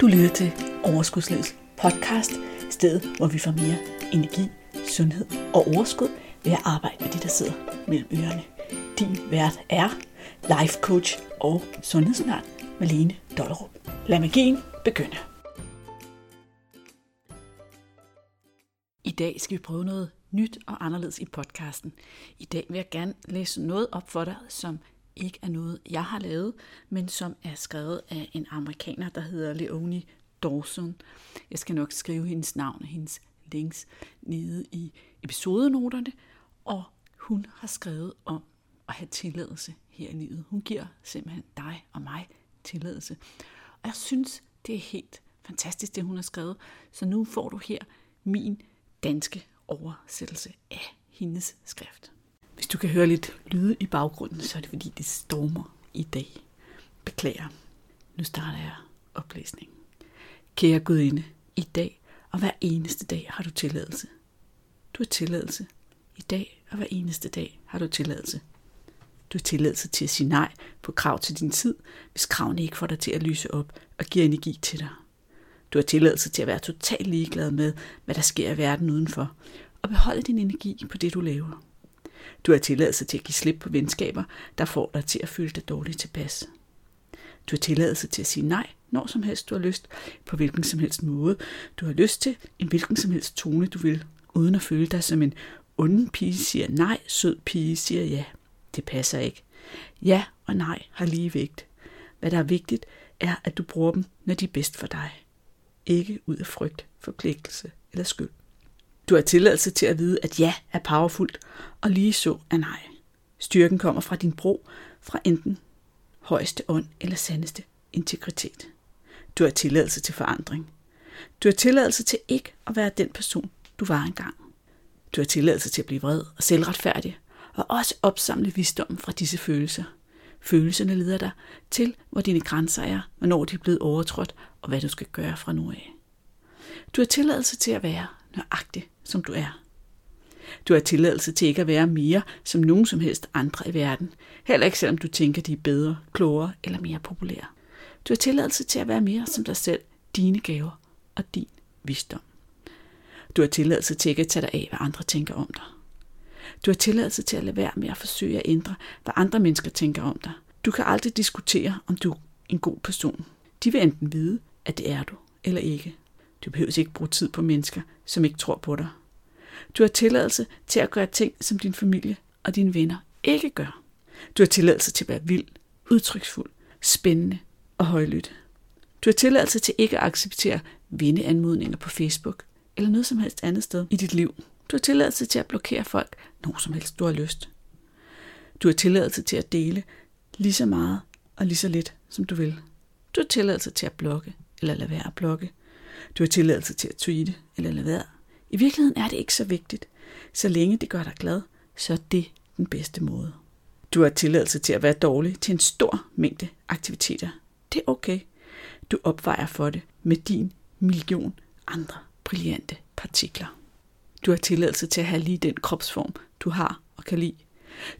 Du lytter til Overskudslivets podcast, stedet hvor vi får mere energi, sundhed og overskud ved at arbejde med de, der sidder mellem ørerne. Din vært er life coach og sundhedsundern Malene Dollerup. Lad magien begynde. I dag skal vi prøve noget nyt og anderledes i podcasten. I dag vil jeg gerne læse noget op for dig, som ikke er noget, jeg har lavet, men som er skrevet af en amerikaner, der hedder Leonie Dawson. Jeg skal nok skrive hendes navn og hendes links nede i episodenoterne, og hun har skrevet om at have tilladelse her i livet. Hun giver simpelthen dig og mig tilladelse. Og jeg synes, det er helt fantastisk, det hun har skrevet. Så nu får du her min danske oversættelse af hendes skrift. Hvis du kan høre lidt lyde i baggrunden, så er det fordi, det stormer i dag. Beklager. Nu starter jeg oplæsningen. Kære Gudinde, i dag og hver eneste dag har du tilladelse. Du har tilladelse. I dag og hver eneste dag har du tilladelse. Du har tilladelse til at sige nej på krav til din tid, hvis kravene ikke får dig til at lyse op og giver energi til dig. Du har tilladelse til at være totalt ligeglad med, hvad der sker i verden udenfor, og beholde din energi på det, du laver. Du har tilladelse til at give slip på venskaber, der får dig til at føle dig dårligt tilpas. Du har tilladelse til at sige nej, når som helst du har lyst, på hvilken som helst måde du har lyst til, en hvilken som helst tone du vil, uden at føle dig som en ond pige siger nej, sød pige siger ja. Det passer ikke. Ja og nej har lige vægt. Hvad der er vigtigt, er, at du bruger dem, når de er bedst for dig. Ikke ud af frygt, forpligtelse eller skyld. Du har tilladelse til at vide, at ja er powerfult, og lige så er nej. Styrken kommer fra din bro, fra enten højeste ånd eller sandeste integritet. Du har tilladelse til forandring. Du har tilladelse til ikke at være den person, du var engang. Du har tilladelse til at blive vred og selvretfærdig, og også opsamle visdommen fra disse følelser. Følelserne leder dig til, hvor dine grænser er, hvornår de er blevet overtrådt, og hvad du skal gøre fra nu af. Du har tilladelse til at være nøjagtig, som du er. Du har tilladelse til ikke at være mere som nogen som helst andre i verden, heller ikke selvom du tænker, de er bedre, klogere eller mere populære. Du har tilladelse til at være mere som dig selv, dine gaver og din visdom. Du har tilladelse til ikke at tage dig af, hvad andre tænker om dig. Du har tilladelse til at lade være med at forsøge at ændre, hvad andre mennesker tænker om dig. Du kan aldrig diskutere, om du er en god person. De vil enten vide, at det er du, eller ikke. Du behøver ikke bruge tid på mennesker, som ikke tror på dig. Du har tilladelse til at gøre ting, som din familie og dine venner ikke gør. Du har tilladelse til at være vild, udtryksfuld, spændende og højlydt. Du har tilladelse til ikke at acceptere venneanmodninger på Facebook eller noget som helst andet sted i dit liv. Du har tilladelse til at blokere folk, når som helst du har lyst. Du har tilladelse til at dele lige så meget og lige så lidt, som du vil. Du har tilladelse til at blokke eller lade være at blokke. Du har tilladelse til at tweete eller lade være. I virkeligheden er det ikke så vigtigt. Så længe det gør dig glad, så er det den bedste måde. Du har tilladelse til at være dårlig til en stor mængde aktiviteter. Det er okay. Du opvejer for det med din million andre brillante partikler. Du har tilladelse til at have lige den kropsform, du har og kan lide.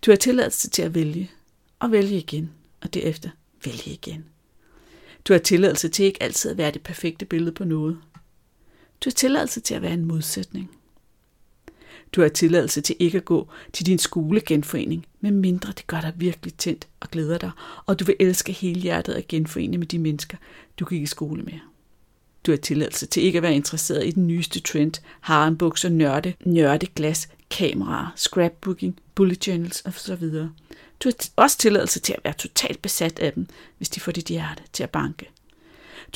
Du har tilladelse til at vælge og vælge igen, og derefter vælge igen. Du har tilladelse til ikke altid at være det perfekte billede på noget. Du har tilladelse til at være en modsætning. Du har tilladelse til ikke at gå til din skolegenforening, medmindre det gør dig virkelig tændt og glæder dig, og du vil elske hele hjertet at genforene med de mennesker, du gik i skole med. Du har tilladelse til ikke at være interesseret i den nyeste trend, harenbukser, nørde, nørde glas, kameraer, scrapbooking, bullet journals osv. Du har også tilladelse til at være totalt besat af dem, hvis de får dit hjerte til at banke.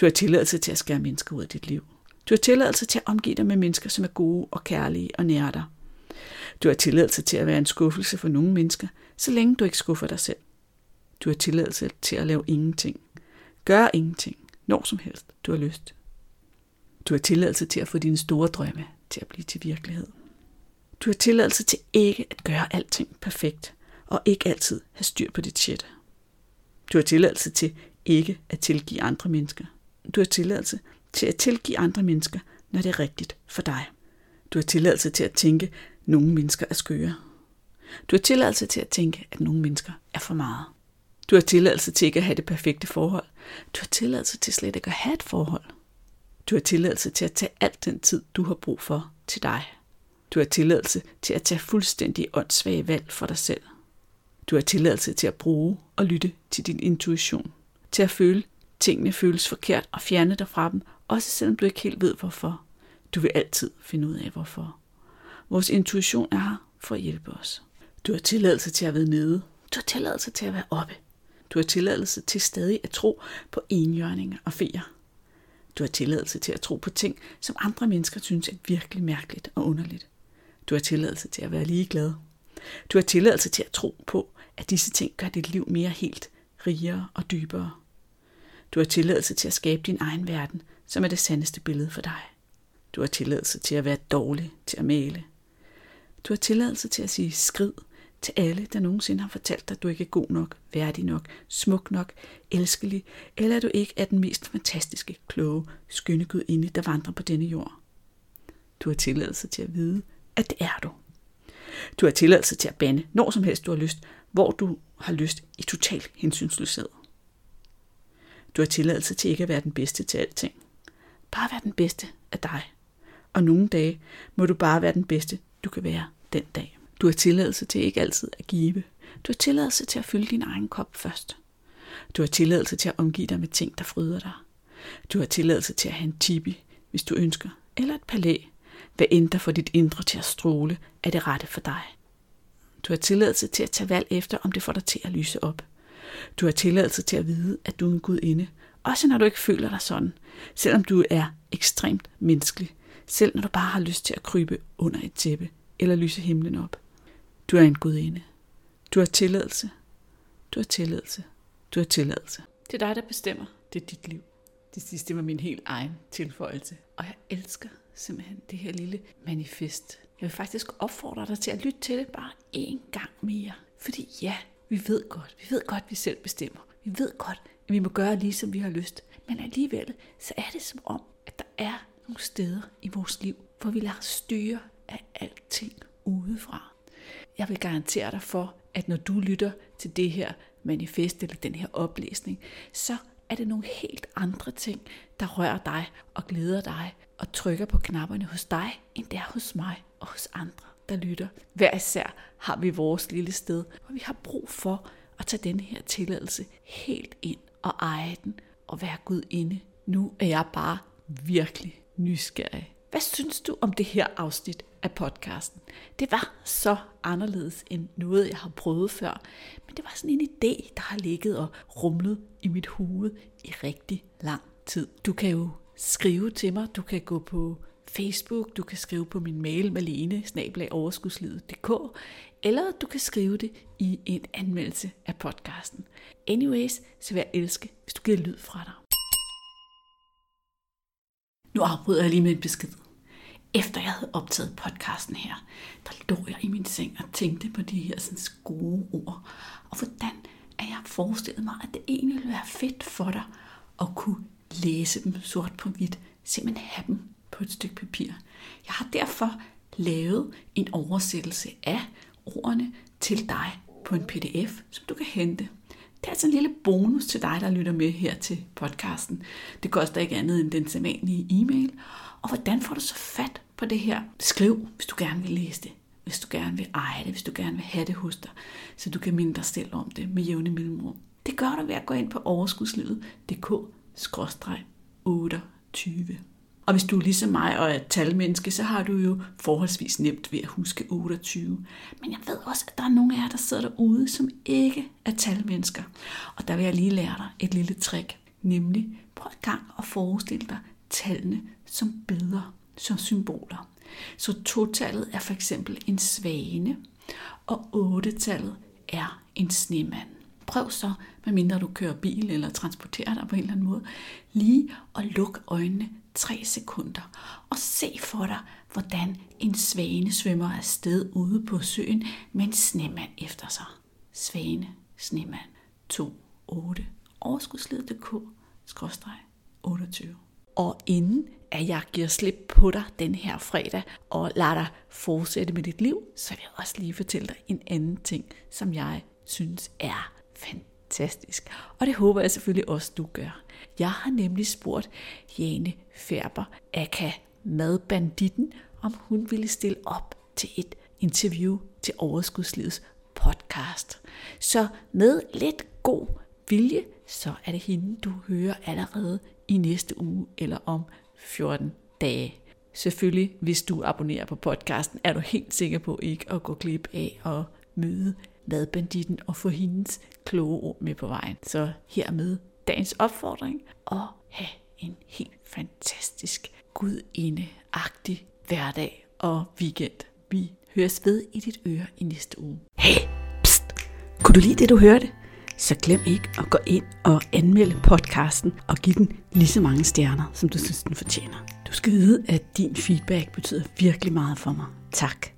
Du har tilladelse til at skære mennesker ud af dit liv. Du har tilladelse til at omgive dig med mennesker, som er gode og kærlige og nære dig. Du har tilladelse til at være en skuffelse for nogle mennesker, så længe du ikke skuffer dig selv. Du har tilladelse til at lave ingenting. Gør ingenting, når som helst du har lyst. Du har tilladelse til at få dine store drømme til at blive til virkelighed. Du har tilladelse til ikke at gøre alting perfekt, og ikke altid have styr på dit shit. Du har tilladelse til ikke at tilgive andre mennesker. Du har tilladelse til at tilgive andre mennesker, når det er rigtigt for dig. Du har tilladelse til at tænke, at nogle mennesker er skøre. Du har tilladelse til at tænke, at nogle mennesker er for meget. Du har tilladelse til ikke at have det perfekte forhold. Du har tilladelse til slet ikke at have et forhold. Du har tilladelse til at tage al den tid, du har brug for til dig. Du har tilladelse til at tage fuldstændig åndssvage valg for dig selv. Du har tilladelse til at bruge og lytte til din intuition. Til at føle, tingene føles forkert og fjerne dig fra dem, også selvom du ikke helt ved hvorfor. Du vil altid finde ud af hvorfor. Vores intuition er her for at hjælpe os. Du har tilladelse til at være nede. Du har tilladelse til at være oppe. Du har tilladelse til stadig at tro på enhjørninger og feer. Du har tilladelse til at tro på ting, som andre mennesker synes er virkelig mærkeligt og underligt. Du har tilladelse til at være ligeglad. Du har tilladelse til at tro på, at disse ting gør dit liv mere helt, rigere og dybere. Du har tilladelse til at skabe din egen verden, som er det sandeste billede for dig. Du har tilladelse til at være dårlig til at male. Du har tilladelse til at sige skrid til alle, der nogensinde har fortalt dig, at du ikke er god nok, værdig nok, smuk nok, elskelig, eller at du ikke er den mest fantastiske, kloge, skønne gudinde, der vandrer på denne jord. Du har tilladelse til at vide, at det er du. Du har tilladelse til at bande, når som helst du har lyst, hvor du har lyst i total hensynsløshed. Du har tilladelse til ikke at være den bedste til alting. Bare være den bedste af dig. Og nogle dage må du bare være den bedste, du kan være den dag. Du har tilladelse til ikke altid at give. Du har tilladelse til at fylde din egen kop først. Du har tilladelse til at omgive dig med ting, der fryder dig. Du har tilladelse til at have en tibi, hvis du ønsker, eller et palæ, hvad end der får dit indre til at stråle, er det rette for dig. Du har tilladelse til at tage valg efter, om det får dig til at lyse op. Du har tilladelse til at vide, at du er en gudinde, også når du ikke føler dig sådan, selvom du er ekstremt menneskelig, selv når du bare har lyst til at krybe under et tæppe eller lyse himlen op. Du er en gudinde. Du har tilladelse. Du har tilladelse. Du har tilladelse. Det er dig, der bestemmer. Det er dit liv. Det sidste var min helt egen tilføjelse. Og jeg elsker simpelthen det her lille manifest. Jeg vil faktisk opfordre dig til at lytte til det bare én gang mere. Fordi ja, vi ved godt, vi ved godt, vi selv bestemmer. Vi ved godt, at vi må gøre lige som vi har lyst. Men alligevel, så er det som om, at der er nogle steder i vores liv, hvor vi lader styre af alting udefra. Jeg vil garantere dig for, at når du lytter til det her manifest eller den her oplæsning, så er det nogle helt andre ting, der rører dig og glæder dig og trykker på knapperne hos dig, end det er hos mig og hos andre, der lytter. Hver især har vi vores lille sted, hvor vi har brug for at tage den her tilladelse helt ind og eje den og være Gud inde. Nu er jeg bare virkelig nysgerrig. Hvad synes du om det her afsnit af podcasten? Det var så anderledes end noget, jeg har prøvet før. Men det var sådan en idé, der har ligget og rumlet i mit hoved i rigtig lang tid. Du kan jo skrive til mig. Du kan gå på Facebook, du kan skrive på min mail malene overskudslivet.dk, eller du kan skrive det i en anmeldelse af podcasten. Anyways, så vil jeg elske, hvis du giver lyd fra dig. Nu afbryder jeg lige med en besked. Efter jeg havde optaget podcasten her, der lå jeg i min seng og tænkte på de her sådan gode ord. Og hvordan at jeg forestillet mig, at det egentlig ville være fedt for dig at kunne læse dem sort på hvidt. Simpelthen have dem på et stykke papir. Jeg har derfor lavet en oversættelse af ordene til dig på en pdf, som du kan hente. Det er altså en lille bonus til dig, der lytter med her til podcasten. Det koster ikke andet end den sædvanlige e-mail. Og hvordan får du så fat på det her? Skriv, hvis du gerne vil læse det. Hvis du gerne vil eje det, hvis du gerne vil have det hos dig, så du kan minde dig selv om det med jævne mellemrum. Det gør du ved at gå ind på overskudslivet.dk-28. Og hvis du er ligesom mig og er talmenneske, så har du jo forholdsvis nemt ved at huske 28. Men jeg ved også, at der er nogle af jer, der sidder derude, som ikke er talmennesker. Og der vil jeg lige lære dig et lille trick. Nemlig, prøv en gang at forestille dig tallene som billeder, som symboler. Så totallet er for eksempel en svane, og otte-tallet er en snemand. Prøv så, medmindre du kører bil eller transporterer dig på en eller anden måde, lige at lukke øjnene 3 sekunder og se for dig, hvordan en svane svømmer afsted ude på søen med en snemand efter sig. Svane, snemand, 2, 8, overskudsled.dk, 28. Og inden at jeg giver slip på dig den her fredag og lader dig fortsætte med dit liv, så vil jeg også lige fortælle dig en anden ting, som jeg synes er fantastisk. Og det håber jeg selvfølgelig også, du gør. Jeg har nemlig spurgt Jane Færber, aka Madbanditten, om hun ville stille op til et interview til Overskudslivets podcast. Så med lidt god vilje, så er det hende, du hører allerede i næste uge eller om 14 dage. Selvfølgelig, hvis du abonnerer på podcasten, er du helt sikker på ikke at gå glip af at møde madbanditten og få hendes kloge ord med på vejen. Så hermed dagens opfordring og have en helt fantastisk gudindeagtig hverdag og weekend. Vi høres ved i dit øre i næste uge. Hey, pst! Kunne du lide det, du hørte? Så glem ikke at gå ind og anmelde podcasten og give den lige så mange stjerner, som du synes, den fortjener. Du skal vide, at din feedback betyder virkelig meget for mig. Tak.